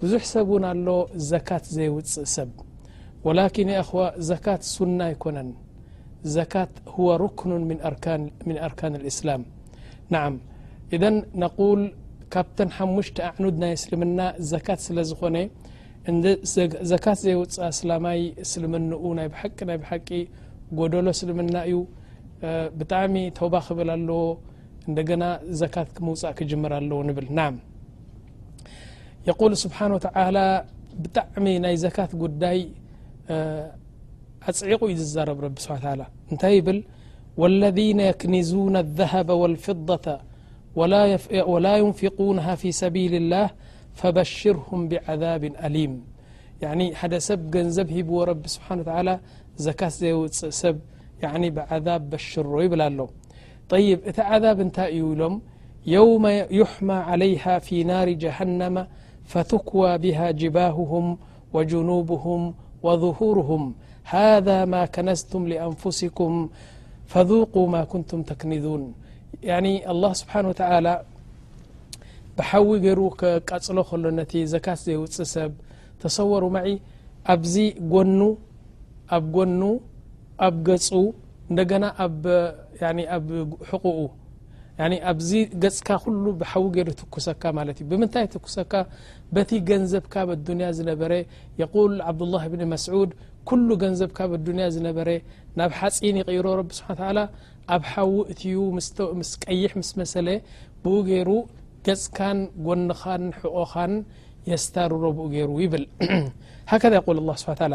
ብዙሕ ሰብ ውን ኣሎ ዘካት ዘየውጽእ ሰብ ወላኪን ያእኽዋ ዘካት ሱና ኣይኮነን ዘካት ሁወ ሩክኑን ምን ኣርካን ልእስላም ናዓም እዘን ነቁል ካብተን ሓሙሽተ ኣዕኑድ ናይ እስልምና ዘካት ስለ ዝኾነ ዘካት ዘየውጽእ ኣስላማይ እስልምንኡ ናይ ብሓቂ ናይ ብሓቂ ጎደሎ እስልምና እዩ ብጣዕሚ ተውባ ክብል ኣለዎ እንደገና ዘካት ምውጻእ ክጅምር ኣለዎ ንብል ናም የقሉ ስብሓنه و ተعل ብጣዕሚ ናይ ዘካት ጉዳይ أعق زرب رب سبحان و تعلى نت يبل والذين يكنزون الذهب و الفضة ولا ينفقونها في سبيل الله فبشرهم بعذاب أليم يعني حد سب نزب هبو رب سبحان و تعالى زكات زيوء سب بعذاب بشره يبل له طيب ت عذاب نت لم يوم يحمى عليها في نار جهنم فتكوى بها جباههم وجنوبهم وظهورهم هذا ما كنزتم لأنفسكم فذق ما كنتم ተكنذون يعن الله سبحنه و تعلى بحو ገر ፅሎ ዘكት ዘيፅ سብ ተصوሩ مع ኣዚ ጎኑ ኣ ኣብ ገጹ እንደገና ኣብ ሕቁኡ ኣብዚ ገጽካ ኩሉ ብሓዊ ገይሩ ትኩሰካ ማለት እዩ ብምንታይ ትኩሰካ በቲ ገንዘብካ ኣዱንያ ዝነበረ የቁል ዓብዱላህ ብኒ መስዑድ ኩሉ ገንዘብካ ኣዱንያ ዝነበረ ናብ ሓፂን ይቕይሮ ረቢ ስሓ ተላ ኣብ ሓዊ እትዩ ምስ ቀይሕ ምስ መሰለ ብኡ ገይሩ ገጽካን ጎንኻን ሕቆኻን የስታርሮ ብኡ ገይሩ ይብል ሃከ የቁል ላ ስብሓ ተላ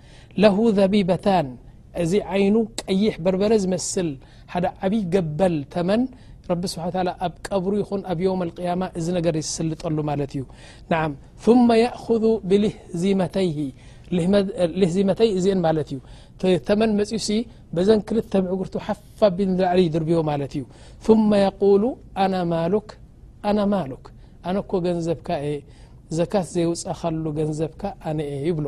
ለሁ ዘቢበታን እዚ ዓይኑ ቀይሕ በርበረ ዝመስል ሓደ ዓብይ ገበል ተመን ረቢ ስብሓ ታላ ኣብ ቀብሩ ይኹን ኣብ ዮም ኣልቅያማ እዚ ነገር ይስልጠሉ ማለት እዩ ናዓም ثመ የእኹذ ብልህዚመተይሂ ልህዚመተይ እዚኤን ማለት እዩ ተመን መፅኡ ሲ በዘን ክልተ ምዕጉርቱ ሓፋ ቢል ንላዕሊ ይድርብዮ ማለት እዩ ثመ የቁሉ ኣና ማሉክ ኣና ማሉክ ኣነ እኮ ገንዘብካ እየ ዘካት ዘይውፃኻሉ ገንዘብካ ኣነ እየ ይብሎ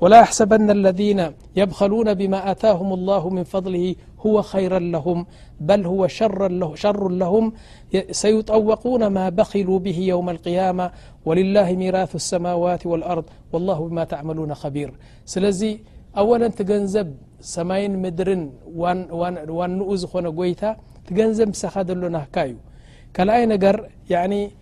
ولا أحسبن الذين يبخلون بما تاهم الله من فضله هو خيرا لهم بل هو شر لهم سيطوقون ما بخلوا به يوم القيامة ولله ميراث السماوات والأرض والله بما تعملون خبير سلي أولا تنب سمي مدر ون ن يت تنب سلنك لي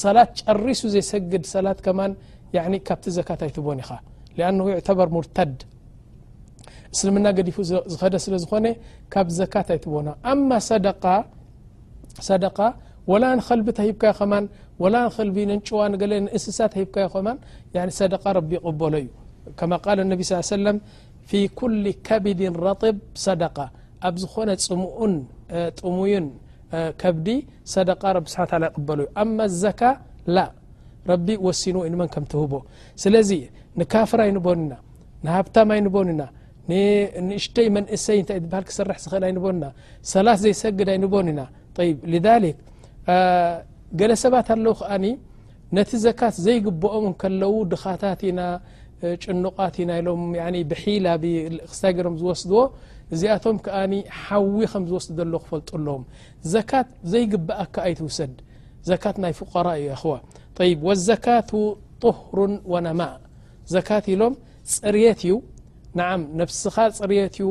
ሰላት ጨሪሱ ዘይሰግድ ሰላት ከማ ካብቲ ዘካት ኣይትቦን ኢኻ ኣን በር ሙርተድ እስልምና ገዲፉ ዝኸደ ስለ ዝኾነ ካብ ዘካት ኣይትቦና ኣማ ሰደቃ ወላ ንኸልቢ ተሂብካዮ ከማ ወላ ንኸልቢ ነንጭዋ ንገለ ንእንስሳ ተሂብካዮ ከማ ሰደቃ ረቢ ይቕበሎ እዩ ከማ ቃል ነቢ ስ ሰለም ፊ ኩል ከቢድን ረጥብ ሰደቃ ኣብ ዝኾነ ፅምኡን ጥሙዩን ከብዲ ሰደቃ ረቢ ስብሓ ታላ ይቕበሎ እዩ ኣማ ዘካ ላ ረቢ ወሲኑ ዩ ንመን ከም ትህቦ ስለዚ ንካፍር ኣይንቦን ኢና ንሃብታም ኣይንቦን ኢና ንእሽተይ መንእሰይ እንታይ ትበሃል ክሰርሕ ዝኽእል ኣይንቦን ኢና ሰላት ዘይሰግድ ኣይንቦን ኢና ይ ሊክ ገለ ሰባት ኣለዉ ከኣ ነቲ ዘካት ዘይግብኦም እንከለዉ ድኻታት ኢና ጭኑቓት ኢና ኢሎም ብሒላ ክስታይ ገሮም ዝወስድዎ እዚኣቶም ከኣ ሓዊ ከም ዝወስዱ ዘለዉ ክፈልጡ ኣለዎም ዘካት ዘይግብኣካ ኣይትውሰድ ዘካት ናይ ፍቀራ እዩ ኣኹዋ ይ ወዘካቱ ጡህሩ ወነማእ ዘካት ኢሎም ፅርት እዩ ንዓም ነብስኻ ፅርት እዩ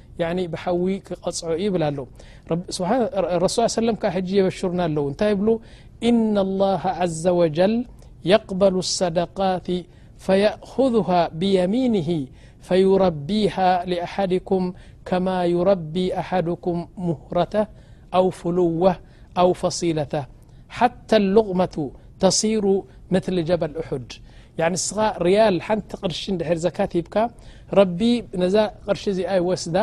يعني بحوي ع يبل له رسل عليه وسلم ك جي يبشرنا الو نتي بل إن الله عز وجل يقبل الصدقات فيأخذها بيمينه فيربيها لأحدكم كما يربي أحدكم مهرةه أو فلوة ኣው ፈሲለተ ሓተ ሉቅመቱ ተሲሩ ምትሊ ጀበል እሑድ ያኒ ንስኻ ርያል ሓንቲ ቅርሺ እንድሕር ዘካት ሂብካ ረቢ ነዛ ቅርሺ እዚኣ ይወስዳ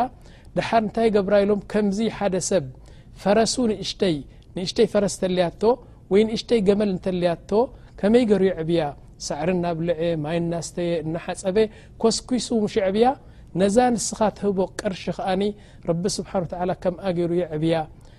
ድሓር እንታይ ገብራ ኢሎም ከምዚ ሓደ ሰብ ፈረሱ ንእሽተይ ንእሽተይ ፈረስ ተልያቶ ወይ ንእሽተይ ገመል እንተልያቶ ከመይ ገሩ የዕብያ ሳዕሪ እናብልዐ ማይ እናስተየ እናሓፀበ ኮስኪሱ ምሽ የዕብያ ነዛ ንስኻ ትህቦ ቅርሺ ከኣ ረቢ ስብሓን ወተላ ከምኣ ገይሩ የዕብያ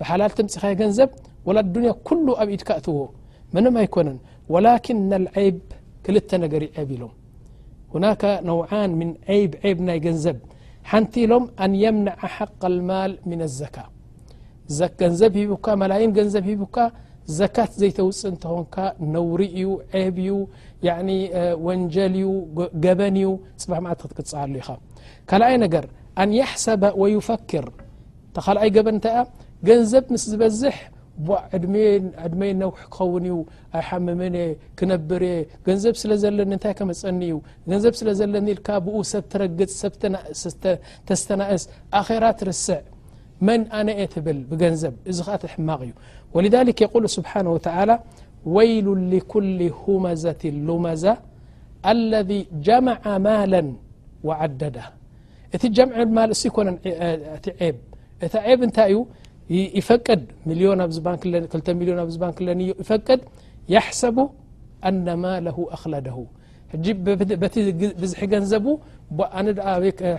ብሓላል ተምፅኻዮ ገንዘብ ወላ ኣዱንያ ኩሉ ኣብ ኢድካ እትዎ ምንም ኣይኮነን ወላኪን ነልዐይብ ክልተ ነገር እዩ ዐብ ኢሎም ሁናከ ነውዓን ምን ዐይብ ዐይብ ናይ ገንዘብ ሓንቲ ኢሎም ኣን የምነዐ ሓق ልማል ምን ኣዘካ ገንዘብ ሂቡካ መላይን ገንዘብ ሂቡካ ዘካት ዘይተውፅእ እንተኾንካ ነውሪ እዩ ዐብ እዩ ወንጀል እዩ ገበን እዩ ፅባሕ መዓልቲ ክትቅፅዓሉ ኢኻ ካልኣይ ነገር ኣን የሕሰበ ወዩፈክር እታ ካልኣይ ገበን እንታይ እያ ገንዘብ ምስ ዝበዝሕ ቧዕ ዕድመይ ነውሒ ክኸውን እዩ ኣይሓምምን እየ ክነብር እየ ገንዘብ ስለ ዘለኒ እንታይ ከመፀኒ እዩ ገንዘብ ስለ ዘለኒ ኢልካ ብኡ ሰብ ትረግፅ ሰብ ተስተናእስ ኣኼራ ትርስዕ መን ኣነ እየ ትብል ብገንዘብ እዚ ከዓ ትሕማቕ እዩ ወልሊክ የቁሉ ስብሓን ወተላ ወይሉ ሊኩል ሁመዘት ሉመዛ ኣለذ ጀመዓ ማላ ወዓደዳ እቲ ጀምዕ ማል እሱ ይኮነ እቲ ብ እቲ ብ እንታይ እዩ ይፈቅድ ሚልዮን ኣብዚ ባንክ ለኒ ክልተ ሚልዮን ኣብዚ ባንክ ለኒ ዩ ይፈቅድ ያሕሰቡ ኣነ ማለሁ ኣክለደሁ ሕጂ በቲ ብዝሒ ገንዘቡ ኣነ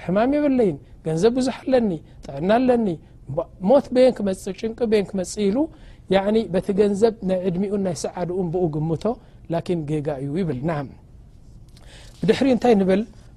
ሕማም የብለይን ገንዘብ ብዙሕ ኣለኒ ጥዕና ኣለኒ ሞት በየን ክመፅእ ጭንቂ በየን ክመፅእ ኢሉ በቲ ገንዘብ ናይ ዕድሚኡን ናይ ሰዓድኡን ብኡ ግምቶ ላኪን ጌጋ እዩ ይብል ን ብድሕሪ እንታይ ንብል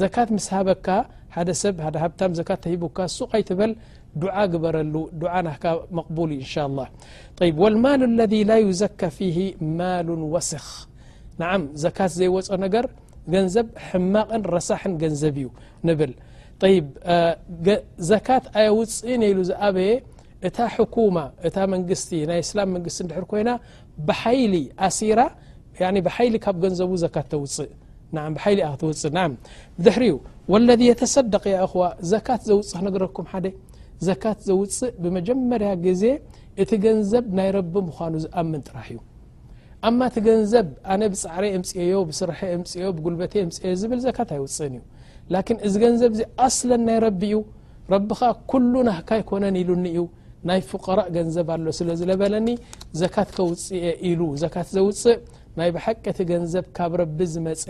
ዘካት ምስ ሃበካ ሓደ ሰብ ሓደ ሃብታም ዘካት ተሂቡካ ሱቕ ኣይትበል ዱዓ ግበረሉ ዱዓ ናካ መቕቡል እዩ እንሻ ላ ይብ ወልማሉ ለذ ላ ዩዘካ ፊሂ ማሉ ወስኽ ንዓም ዘካት ዘይወፆ ነገር ገንዘብ ሕማቕን ረሳሕን ገንዘብ እዩ ንብል ይብ ዘካት ኣየውፅእን ኢሉ ዝኣበየ እታ ሕኩማ እታ መንግስቲ ናይ እስላም መንግስቲ እንድሕር ኮይና ብሓይሊ ኣሲራ ያኒ ብሓይሊ ካብ ገንዘቡ ዘካት ተውጽእ ናዓ ብሓይሊ እያ ከተውጽእ ናዓ ብድሕሪኡ ወለዚ የተሰደቅ ያ እኹዋ ዘካት ዘውጽእ ክነግረኩም ሓደ ዘካት ዘውጽእ ብመጀመርያ ግዜ እቲ ገንዘብ ናይ ረቢ ምዃኑ ዝኣምን ጥራሕ እዩ ኣማ እቲ ገንዘብ ኣነ ብፃዕረ እምፅኤዮ ብስርሐ እምፅዮ ብጉልበተ እምፅኤዮ ዝብል ዘካት ኣይውፅእን እዩ ላኪን እዚ ገንዘብ እዚ ኣስለን ናይ ረቢ እዩ ረቢ ከዓ ኩሉ ናህካ ኣይኮነን ኢሉኒ እዩ ናይ ፍቀራእ ገንዘብ ኣሎ ስለ ዝለበለኒ ዘካት ከውፅእ እየ ኢሉ ዘካት ዘውፅእ ናይ ብሓቂ እቲ ገንዘብ ካብ ረቢ ዝመፀ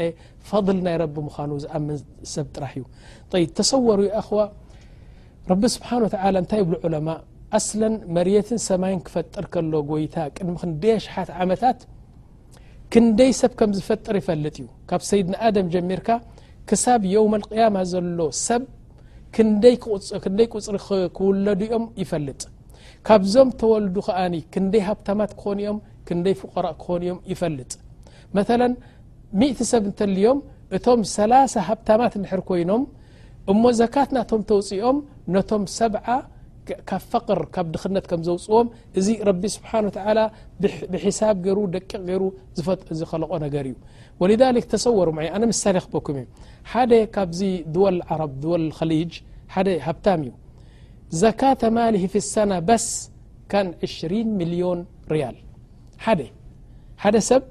ፈضል ናይ ረቢ ምዃኑ ዝኣምን ሰብ ጥራሕ እዩ ይ ተሰወሩ ይኣኽዋ ረቢ ስብሓን ወተላ እንታይ ይብሉ ዑለማ ኣስለን መርትን ሰማይን ክፈጥር ከሎ ጎይታ ቅድሚ ክንደይ ኣሽሓት ዓመታት ክንደይ ሰብ ከም ዝፈጥር ይፈልጥ እዩ ካብ ሰይድ ንኣደም ጀሚርካ ክሳብ የውም ኣልቅያማ ዘሎ ሰብ ክንደይ ቁፅሪ ክውለዱ እዮም ይፈልጥ ካብዞም ተወልዱ ከኣ ክንደይ ሃብታማት ክኾኑ እዮም ክንደይ ፍቆራ ክኾኑ እዮም ይፈልጥ መለ ሚእቲ ሰብ እንተልዮም እቶም ሰላሳ ሃብታማት ንድሕር ኮይኖም እሞ ዘካት ናቶም ተውፅኦም ነቶም ሰብዓ ካብ ፈቅር ካብ ድክነት ከም ዘውፅዎም እዚ ረቢ ስብሓን ወተላ ብሒሳብ ገይሩ ደቂቅ ገይሩ ዝኸለቆ ነገር እዩ ወሊሊክ ተሰወሩ ም ኣነ ምሳሌ ክበኩም እዩ ሓደ ካብዚ ድወል ዓረብ ድወል ከሊጅ ሓደ ሃብታም እዩ ዘካተ ማሊ ፊሰና በስ ካን ዕሽሪ ሚልዮን ርያል ሓደ ሓደ ሰብ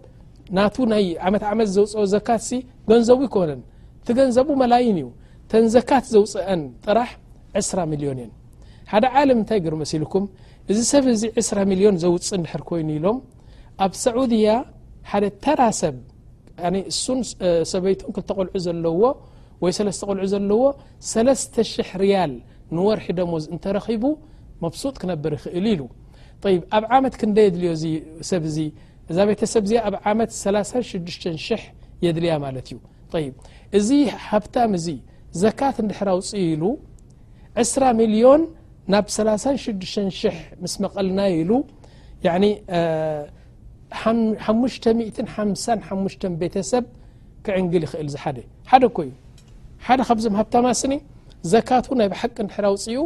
ናቱ ናይ ዓመት ዓመት ዘውፅኦ ዘካት ሲ ገንዘቡ ኣይኮነን እቲ ገንዘቡ መላይን እዩ ተን ዘካት ዘውፅኣን ጥራሕ ዕስራ ሚልዮን እየን ሓደ ዓለም እንታይ ገሩ መሲልኩም እዚ ሰብ እዚ ዕስራ ሚልዮን ዘውፅእ እንድሕር ኮይኑ ኢሎም ኣብ ሰዑድያ ሓደ ተራ ሰብ እሱን ሰበይቱን ክልተ ቆልዑ ዘለዎ ወይ ሰለስተ ቆልዑ ዘለዎ ሰለስተ ሽሕ ርያል ንወርሒ ደሞዝ እንተረኺቡ መብሱጥ ክነብር ይኽእል ኢሉ ይብ ኣብ ዓመት ክንደይ የድልዮ እዚ ሰብ እዚ እዛ ቤተሰብ እዚኣ ኣብ ዓመት 36ሽሕ የድልያ ማለት እዩ ይ እዚ ሃብታም እዚ ዘካት እንድሕር ኣውፅ ኢሉ 2ስራ ሚልዮን ናብ 36ሽሕ ምስ መቐልና ኢሉ ሓ5ሓሙሽተ ቤተሰብ ክዕንግል ይኽእል ዝሓደ ሓደ እኮ እዩ ሓደ ካብዞም ሃብታማ ስኒ ዘካት ናይ ብሓቂ እንድሕር ኣውፅኡ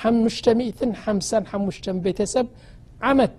ሓ5ሓሙሽተ ቤተሰብ ዓመት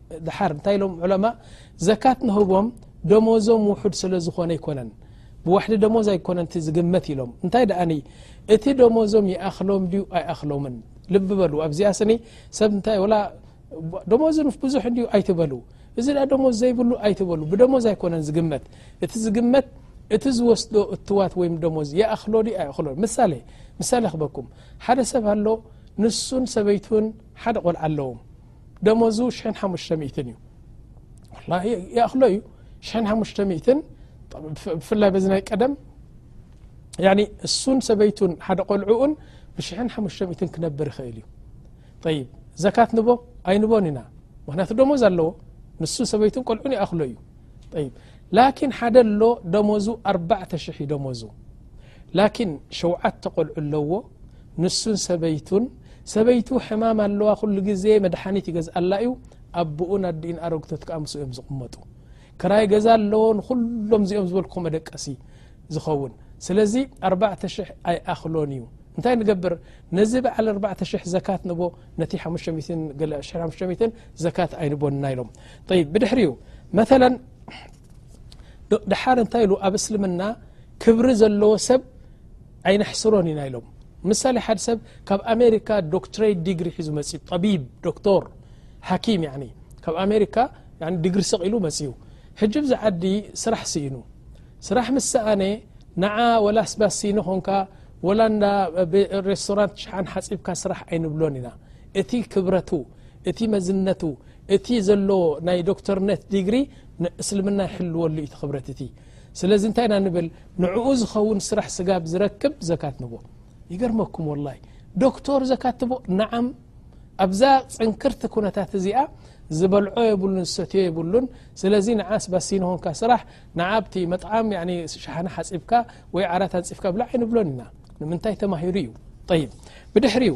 ድሓር እንታይ ኢሎም ዑለማ ዘካት ንህቦም ደሞዞም ውሑድ ስለ ዝኾነ ኣይኮነን ብዋሕዲ ደሞዝ ኣይኮነን እቲ ዝግመት ኢሎም እንታይ ደኣኒ እቲ ደሞዞም ይኣኽሎም ድዩ ኣይኣኽሎምን ልቢ በሉ ኣብዚኣ ስኒ ሰብ እንታይ ወላ ደሞዝ ብዙሕ እንድዩ ኣይትበሉ እዚ ደኣ ደሞዝ ዘይብሉ ኣይትበሉ ብደሞዝ ኣይኮነን ዝግመት እቲ ዝግመት እቲ ዝወስዶ እትዋት ወይም ደሞዝ ይኣኽሎ ድዩ ኣይኣኽሎ ምሳሌ ምሳሌ ክበኩም ሓደ ሰብ ኣሎ ንሱን ሰበይቱን ሓደ ቆልዓ ኣለዎም ደመዙ ሽሕን ሓሙሽተ ሚእትን እዩ ላ ይኣኽሎ እዩ ሽሕን ሓሙሽተ ሚእትን ብፍላይ በዚ ናይ ቀደም እሱን ሰበይቱን ሓደ ቆልዑኡን ብሽሕን ሓሙሽተ ሚእትን ክነብር ይኽእል እዩ ይ ዘካት ንቦ ኣይንቦን ኢና ምክንያቱ ደሞዝ ኣለዎ ንሱ ሰበይቱን ቆልዑን ይኣኽሎ እዩ ይ ላኪን ሓደ ኣሎ ደመዙ ኣርባዕተ ሽሕ እዩ ደመዙ ላኪን ሸውዓተ ቆልዑ ኣለዎ ንሱን ሰበይቱን ሰበይቱ ሕማም ኣለዋ ኩሉ ግዜ መድሓኒት ይገዝኣላ እዩ ኣቡኡን ኣዲኡን ኣረግቶት ከኣ ምስኡ እዮም ዝቕመጡ ክራይ ገዛ ኣለዎ ንኩሎም እዚኦም ዝበልኩ መደቀሲ ዝኸውን ስለዚ ኣርባዕተ ሽሕ ኣይኣኽሎን እዩ እንታይ ንገብር ነዚ በዓል ኣርባዕተ ሽሕ ዘካት ንቦ ነቲ ሓሙሽተ ሚእትን ገለ ዕሽር ሓሙሽተ ሚእትን ዘካት ኣይንቦንና ኢሎም ይብ ብድሕሪኡ መተለን ድሓር እንታይ ኢሉ ኣብ እስልምና ክብሪ ዘለዎ ሰብ ኣይነሕስሮን ኢና ኢሎም ምሳሌ ሓደ ሰብ ካብ ኣሜሪካ ዶክትሬት ዲግሪ ሒዙ መፅ ጠቢብ ዶክቶር ሓኪም ካብ ኣሜሪካ ዲግሪ ሰቂሉ መፅኡ ሕጂ ብዚ ዓዲ ስራሕ ስኢኑ ስራሕ ምስ ሰኣነ ንዓ ወላ ስባሲኒ ኾንካ ወላ እንዳ ሬስቶራንት ሽሓን ሓፂብካ ስራሕ ኣይንብሎን ኢና እቲ ክብረቱ እቲ መዝነቱ እቲ ዘሎ ናይ ዶክተርነት ዲግሪ እስልምና ይሕልወሉ እዩ ክብረት እቲ ስለዚ እንታይ ኢና ንብል ንዕኡ ዝኸውን ስራሕ ስጋብ ዝረክብ ዘካት ንቦ ይገርመኩም ወላይ ዶክቶር ዘካት ቦ ንዓም ኣብዛ ፅንክርቲ ኩነታት እዚኣ ዝበልዖ የብሉን ዝሰትዮ የብሉን ስለዚ ንዓስ ባሲንኾንካ ስራሕ ንዓብቲ መጥዓም ሸሓኒ ሓፂብካ ወይ ዓራት ኣንፅፍካ ብላዓ ይንብሎን ኢና ንምንታይ ተማሂሩ እዩ ይ ብድሕሪኡ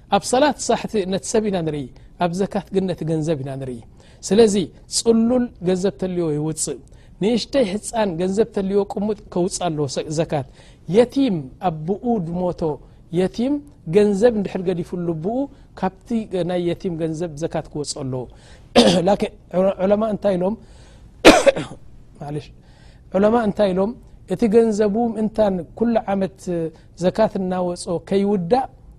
ኣብ ሰላት ሳሕቲ ነቲ ሰብ ኢና ንርኢ ኣብ ዘካት ግን ነቲ ገንዘብ ኢና ንርኢ ስለዚ ፅሉል ገንዘብ ተልዎ ይውፅእ ንእሽተይ ሕፃን ገንዘብ ተልዎ ቅሙጥ ከውፅእ ኣለዎ ዘካት የቲም ኣቦኡ ድሞቶ የቲም ገንዘብ እንድሕር ገዲፍሉ ብኡ ካብቲ ናይ የቲም ገንዘብ ዘካት ክወፅ ኣለዎ ላኪን ዑለማ እንታይ ኢሎም ማለሽ ዑለማ እንታይ ኢሎም እቲ ገንዘቡ ምእንታን ኩሉ ዓመት ዘካት እናወፅ ከይውዳእ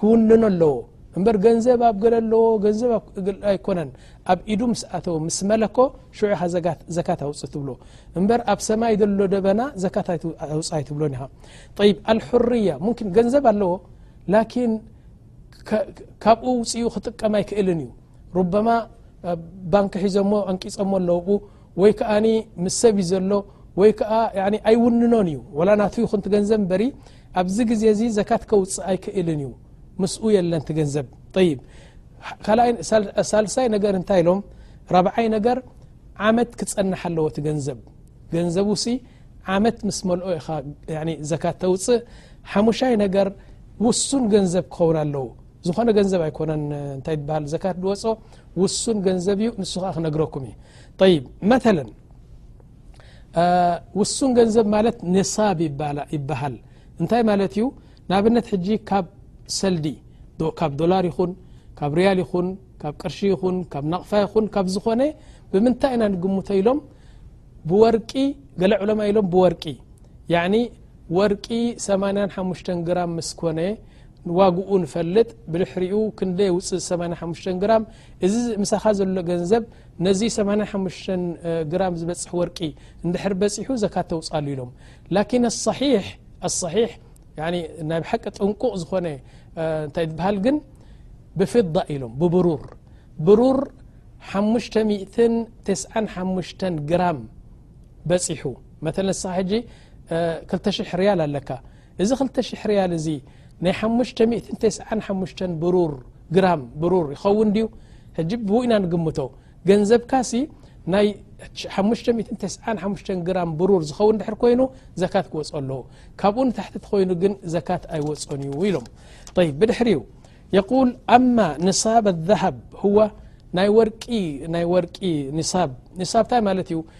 ክውንኖ ኣለዎ እበር ገንዘብ ኣብ ገለ ኣለዎ ገንዘብ ኣይኮነን ኣብ ኢዱ ምስ ኣተወ ምስ መለኮ ሽዑ ኢኻ ዘካት ኣውፅ ትብሎ እበር ኣብ ሰማይ ዘሎ ደበና ዘካት ኣውፅ ኣይትብሎን ኢኻ ይ ኣልሕርያ ን ገንዘብ ኣለዎ ላኪን ካብኡ ውፅኡ ክጥቀም ኣይክእልን እዩ ሩበማ ባንኪ ሒዞሞ ኣንቂፆሞ ኣለዉ ወይ ከዓ ምስ ሰብ እዩ ዘሎ ወይ ከዓ ኣይውንኖን እዩ ወላ ናቱ ይኹን ትገንዘብ በሪ ኣብዚ ግዜ እዚ ዘካት ከውፅእ ኣይክእልን እዩ ምስኡ የለን ትገንዘብ ይ ሳልሳይ ነገር እንታይ ኢሎም ራብዓይ ነገር ዓመት ክፀናሓ ኣለዎ ትገንዘብ ገንዘቡ ሲ ዓመት ምስ መልኦ ኢኻ ዘካት ተውፅእ ሓሙሻይ ነገር ውሱን ገንዘብ ክኸውን ኣለዉ ዝኾነ ገንዘብ ኣይኮነን እንታይ በሃል ዘካት ድወፆ ውሱን ገንዘብ እዩ ንሱ ከዓ ክነግረኩም እዩ ጠይብ መለ ውሱን ገንዘብ ማለት ነሳብ ይበሃል እንታይ ማለት እዩ ንኣብነት ሕጂ ካብ ሰልዲ ካብ ዶላር ይኹን ካብ ርያል ይኹን ካብ ቅርሺ ይኹን ካብ ናቕፋ ይኹን ካብ ዝኾነ ብምንታይ ኢና ንግምቶ ኢሎም ብወርቂ ገለ ዕለማ ኢሎም ብወርቂ ያኒ ወርቂ 85 ግራም ምስ ኮነ ዋግኡ ንፈልጥ ብድሕሪኡ ክንደ ውፅእ 85 ግራም እዚ ምሳኻ ዘሎ ገንዘብ ነዚ 85 ግራም ዝበፅሕ ወርቂ እንድሕር በፂሑ ዘካ ተውፅኣሉ ኢሎም ላኪን ኣصሒሕ ኣصሒሕ ናይ ብሓቂ ጥንቁቕ ዝኾነ እንታይ ዝበሃል ግን ብፍዳ ኢሎም ብብሩር ብሩር ሓሙሽተ ሚእትን ተስዓን ሓሙሽተን ግራም በፂሑ መተለ ንስኻ ሕጂ ክልተ ሽሕ ርያል ኣለካ እዚ ክልተ ሽሕ ርያል እዚ ናይ ሓሙሽተ ሚእትን ተስዓን ሓሙሽተን ብሩር ግራም ብሩር ይኸውን ድዩ ሕጂ ብኡ ኢና ንግምቶ ገንዘብካ ሲ ናይ ሓሙሽተ ሚእትን ተስዓን ሓሙሽተን ግራም ብሩር ዝኸውን ድሕር ኮይኑ ዘካት ክወፅኦ ኣለዎ ካብኡ ንታሕቲ ትኮይኑ ግን ዘካት ኣይወፅኦን እዩ ኢሎም ይብ ብድሕሪ እዩ የቁል ኣማ ንሳብ ኣዛሃብ ህዋ ናይ ወርቂ ናይ ወርቂ ንሳብ ንሳብንታይ ማለት እዩ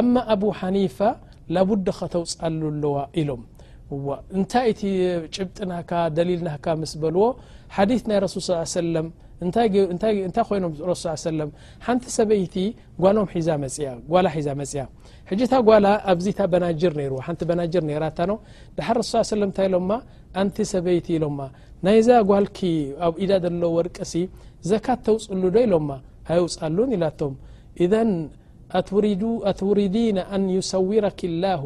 ኣማ ኣቡ ሓኒፋ ላቡዲ ከተውፅኣሉ ኣለዋ ኢሎም እዋ እንታይ እቲ ጭብጢ ናካ ደሊል ናካ ምስ በልዎ ሓዲት ናይ ረሱል ስ ሰለም እንታይ ኮይኖም ረሱ ስ ሰለም ሓንቲ ሰበይቲ ጓሎም ሒዛ መፅያ ጓላ ሒዛ መፅያ ሕጂ እታ ጓላ ኣብዚ ታ በናጅር ነይርዋ ሓንቲ በናጅር ነይራታ ኖ ድሓር ረሱ ስ ሰለም እንታይ ኢሎማ ኣንቲ ሰበይቲ ኢሎማ ናይዛ ጓልኪ ኣብ ኢዳ ዘሎ ወርቂ ሲ ዘካት ተውፅሉ ዶ ኢሎማ ኣይውፃሉን ኢላቶም ኢዘን ኣቱሪዲነ ኣን ዩሰዊረኪ ላሁ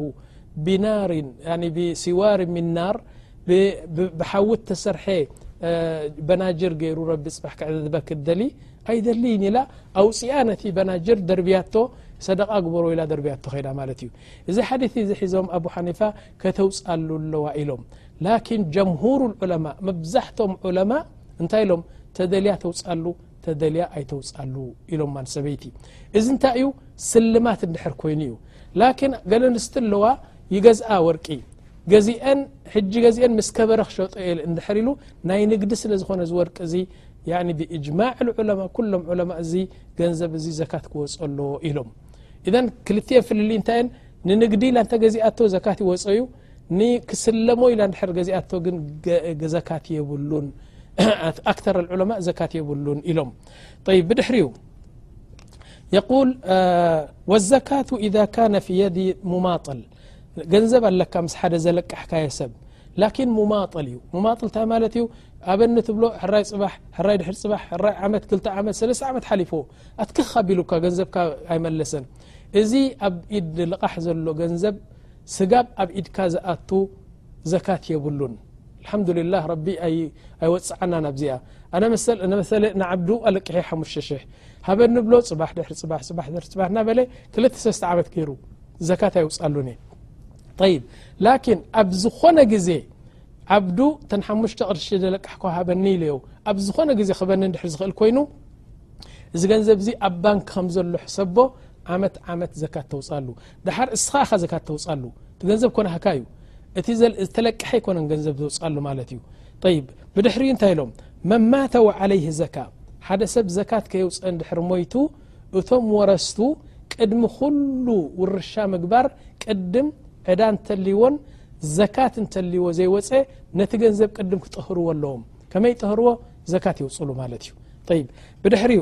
ብሲዋር ምን ናር ብሓዊ እተሰርሐ በናጅር ገይሩ ረቢ ፅባሕ ክዕዘበኪ ትደሊ ኣይደልይን ኢላ ኣውፅኣ ነቲ በናጅር ደርብያቶ ሰደቃ ግበሮ ኢላ ደርብያቶ ከይዳ ማለት እዩ እዚ ሓዲት እዚ ሒዞም ኣቡ ሓኒፋ ከተውፅኣሉ ኣለዋ ኢሎም ላኪን ጀምሁር ዑለማ መብዛሕቶም ዑለማ እንታይ ኢሎም ተደልያ ተውፅኣሉ ተደልያ ኣይተውጻሉ ኢሎማ ንሰበይቲ እዚ እንታይ እዩ ስልማት እንድሕር ኮይኑ እዩ ላኪን ገለ ኣንስቲ ኣለዋ ይገዝኣ ወርቂ ገዚአን ሕጂ ገዚአን ምስ ከበረ ክሸጦ እየ እንድሕር ኢሉ ናይ ንግዲ ስለ ዝኾነ እዚ ወርቂ እዚ ብእጅማዕ ዑለማ ኩሎም ዑለማ እዚ ገንዘብ እዚ ዘካት ክወፅ ኣለዎ ኢሎም ኢዘን ክልትኤን ፍልልይ እንታይ እየን ንንግዲ ኢላ እንተ ገዚኣቶ ዘካት ይወፀ እዩ ንክስለሞ ኢላ ድር ገዚኣቶ ግን ዘካት የብሉን ኣክተር ዑለማ ዘካት የብሉን ኢሎም ይ ብድሕሪ ዩ የል ወዘካቱ ኢዛ ካነ ፊ የዲ ሙማጥል ገንዘብ ኣለካ ምስ ሓደ ዘለቃሕካየ ሰብ ላኪን ሙማጥል እዩ ሙማጥል እንታይ ማለት እዩ ኣበኒ ትብሎ ሕራይ ፅባሕ ሕራይ ድሕሪ ፅባሕ ሕራይ ዓመት ክልተ ዓመት ሰለስተ ዓመት ሓሊፎ ኣትክኽ ኣቢሉካ ገንዘብካ ኣይመለሰን እዚ ኣብ ኢድ ልቓሕ ዘሎ ገንዘብ ስጋብ ኣብ ኢድካ ዝኣቱ ዘካት የብሉን ኣልሓምዱሊላህ ረቢ ኣይወፅዓናን ኣብዚኣ ኣነ መሰለ ንዓብዱ ኣለቅሐ ሓሙሽተ ሽሕ ሃበ ንብሎ ፅባሕ ድሕሪ ፅባሕ ፅባሕ ድሕሪ ፅባሕ እናበለ ክልተ ሰለስተ ዓመት ገይሩ ዘካት ኣይውፅኣሉን እየ ይብ ላኪን ኣብ ዝኾነ ግዜ ዓብዱ ተን ሓሙሽተ ቅርሺ ዘለቅሕኳ ሃበኒ ኢለ ዩ ኣብ ዝኾነ ግዜ ክበኒ ድሕሪ ዝኽእል ኮይኑ እዚ ገንዘብ እዚ ኣብ ባንኪ ከም ዘሎ ሕሰቦ ዓመት ዓመት ዘካት ተውፅኣሉ ደሓር እስኻ ኢኻ ዘካት ተውፃሉ እቲ ገንዘብ እኮ ናህካ እዩ እቲ ዝተለቀሐ ኣይኮነን ገንዘብ ዘውፃሉ ማለት እዩ طይብ ብድሕሪኡ እንታይ ኢሎም መን ማተ ወዓለይህ ዘካ ሓደ ሰብ ዘካት ከየውፅአ ድሕሪ ሞይቱ እቶም ወረስቱ ቅድሚ ኩሉ ውርሻ ምግባር ቅድም ዕዳ እንተልይዎን ዘካት እንተልይዎ ዘይወፀ ነቲ ገንዘብ ቅድም ክጠህርዎ ኣለዎም ከመይ ጠህርዎ ዘካት የውፅሉ ማለት እዩ ይብ ብድሕሪኡ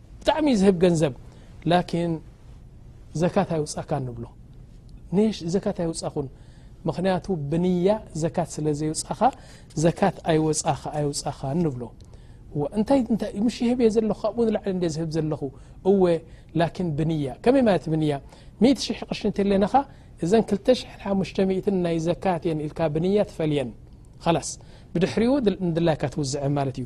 ብጣዕሚ እዩ ዝህብ ገንዘብ ላኪን ዘካት ኣይውፃካ ንብሎ ሽ ዘካት ኣይውፃኹን ምክንያቱ ብንያ ዘካት ስለ ዘይውፃኻ ዘካት ኣይወፃኻ ኣይውፃኻ ንብሎ እንታይ ታይ ምሽ ይህብ እየ ዘለኹ ካብኡ ንላዕሊ እ ዝህብ ዘለኹ እወ ላኪን ብንያ ከመይ ማለት ብንያ ሚእቲ ሽሕ ቅርሺ እንተለናኻ እዘን ክልተ ሽሕን ሓሙሽተ ሚእትን ናይ ዘካት እየን ኢልካ ብንያ ትፈልየን ላስ ብድሕሪኡ ንድላይካ ትውዝዐ ማለት እዩ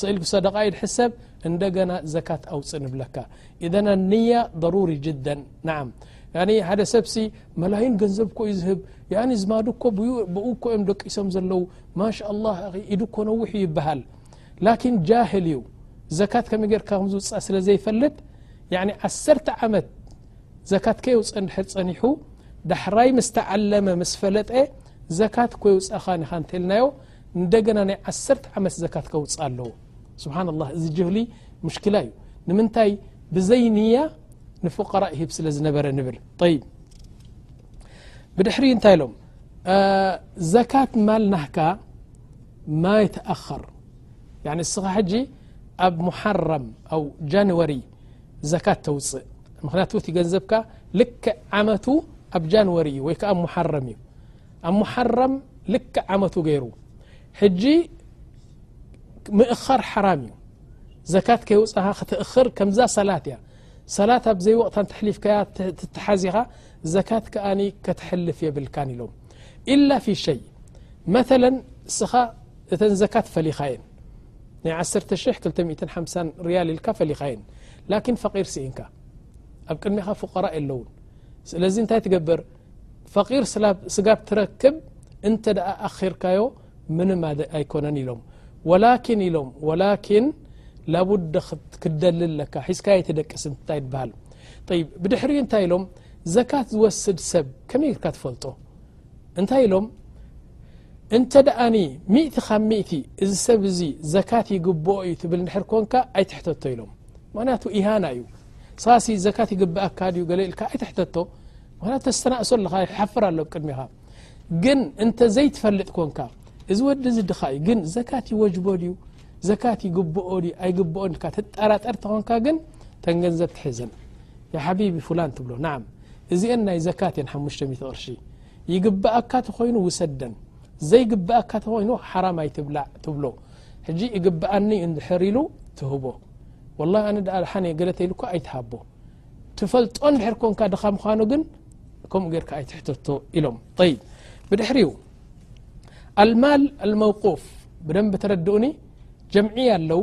ስእል ብሰደቃ ዩ ድሕሰብ እንደገና ዘካት ኣውፅ ንብለካ እዘ ኣንያ ضሩሪ ጅደ ን ሓደ ሰብሲ መላይን ገንዘብ ኮዩ ዝህብ ዝማዱ እኮ ብኡ እኮ እዮም ደቂሶም ዘለዉ ማሻ ላ ኢዱ እኮ ነዊሕ እዩ ይበሃል ላኪን ጃህል እዩ ዘካት ከመይ ጌርካ ከምዝውፃእ ስለ ዘይፈልጥ ዓሰርተ ዓመት ዘካት ከየውፀ ድሕር ፀኒሑ ዳሕራይ ምስ ተዓለመ ምስ ፈለጠ ዘካት ኮይ ውፃእኻን ኢኻ እንተልናዮ እንደገና ናይ ዓሰርተ ዓመት ዘካት ከውፅእ ኣለዎ ስብሓን ላህ እዚ ጅህሊ ሙሽኪላ እዩ ንምንታይ ብዘይ ንያ ንፍቀራእ ሂብ ስለ ዝነበረ ንብል ይ ብድሕሪ እንታይ ኢሎም ዘካት ማል ናህካ ማይ ተኣኸር እስኻ ሕጂ ኣብ ሙሓረም ኣው ጃንዋሪ ዘካት ተውፅእ ምክንያቱ እቲ ገንዘብካ ልክዕ ዓመቱ ኣብ ጃንዋሪ እዩ ወይ ከዓ ሙሓረም እዩ ኣብ ሙሓረም ልክዕ ዓመቱ ገይሩ ሕጂ ምእኻር ሓራም እዩ ዘካት ከይውፅኻ ክትእኽር ከምዛ ሰላት እያ ሰላት ኣብ ዘይወቕታ እንተሕሊፍካያ ትተሓዝ ኢኻ ዘካት ከኣ ከትሕልፍ የብልካን ኢሎም ኢላ ፊ ሸይ መለ እስኻ እተን ዘካት ፈሊኻ እየን ናይ 12050 ርያል ኢልካ ፈሊኻ እየን ላኪን ፈቒር ስኢንካ ኣብ ቅድሚኻ ፍቀራ ኣለውን ስለዚ እንታይ ትገብር ፈቂር ስጋብ ትረክብ እንተ ኣኪርካዮ ምንም ኣይኮነን ኢሎም ወላኪን ኢሎም ወላኪን ላቡደ ክትደሊ ኣለካ ሒዝካ ኣይትደቅስ እንታይ በሃል ብድሕሪ እንታይ ኢሎም ዘካት ዝወስድ ሰብ ከመይ ርካ ትፈልጦ እንታይ ኢሎም እንተ ደኣኒ ሚእቲ ካብ ሚእቲ እዚ ሰብ እዚ ዘካት ይግብኦ እዩ ትብል ድሕር ኮንካ ኣይትሕተቶ ኢሎም ምክንያቱ ኢሃና እዩ ሳሲ ዘካት ይግብኣካ ድዩ ገለ ኢልካ ኣይትሕተቶ ምክንያቱ ተስተናእሶ ኣለኻ ይሓፍር ኣሎ ቅድሚኻ ግን እንተ ዘይትፈልጥ ኮንካ እዚ ወዲ እዚ ድኻ እዩ ግን ዘካት ይወጅቦ ድዩ ዘካት ይግብኦ ድዩ ኣይግብኦ ካ ትጠራጠር ተኾንካ ግን ተንገንዘብ ትሕዘን ሓቢቢ ፍላን ትብሎ ን እዚአን ናይ ዘካት እየን ሓሙሽተ ሚት ቅርሺ ይግብእካ ተኾይኑ ውሰደን ዘይግብእካ ተኾይኑ ሓራም ኣይትብላዕ ትብሎ ሕጂ ይግብኣኒ እንድሕር ኢሉ ትህቦ ወላ ኣነ ድኣ ሓ ገለተ ኢሉኳ ኣይትሃቦ ትፈልጦ እንድሕር ኮንካ ድኻ ምዃኑ ግን ከምኡ ጌርካ ኣይትሕተቶ ኢሎም ይ ብድሕሪኡ ኣልማል ኣልመውቁፍ ብደንብ ተረድኡኒ ጀምዕያ ኣለው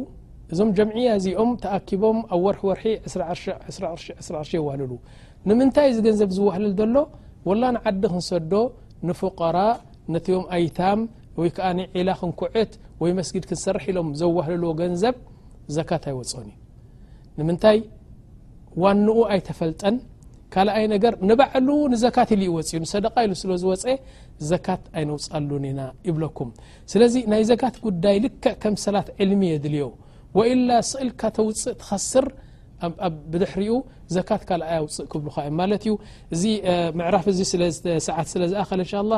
እዞም ጀምዕያ እዚኦም ተኣኪቦም ኣብ ወርሒ ወርሒ ዕስራቅርሺ የዋህልሉ ንምንታይ እዚ ገንዘብ ዝዋህልል ዘሎ ወላ ንዓዲ ክንሰዶ ንፍቀራ ነትኦም ኣይታም ወይ ከዓ ንዒላ ክንኩዕት ወይ መስጊድ ክንሰርሕ ኢሎም ዘዋህልልዎ ገንዘብ ዘካት ኣይወፅኦን እዩ ንምንታይ ዋንኡ ኣይተፈልጠን ካልኣይ ነገር ንባዕሉ ንዘካት ኢሉ ይወፅ ዩ ንሰደቃ ኢሉ ስለ ዝወፀ ዘካት ኣይነውፃሉን ኢና ይብለኩም ስለዚ ናይ ዘካት ጉዳይ ልክዕ ከም ሰላት ዕልሚ የድልዮ ወኢላ ስእልካ ተውፅእ ትኸስር ብድሕሪኡ ዘካት ካልኣይ ኣውፅእ ክብልካ እዮም ማለት እዩ እዚ ምዕራፍ እዚ ሰዓት ስለ ዝኣኸለ እንሻ ላ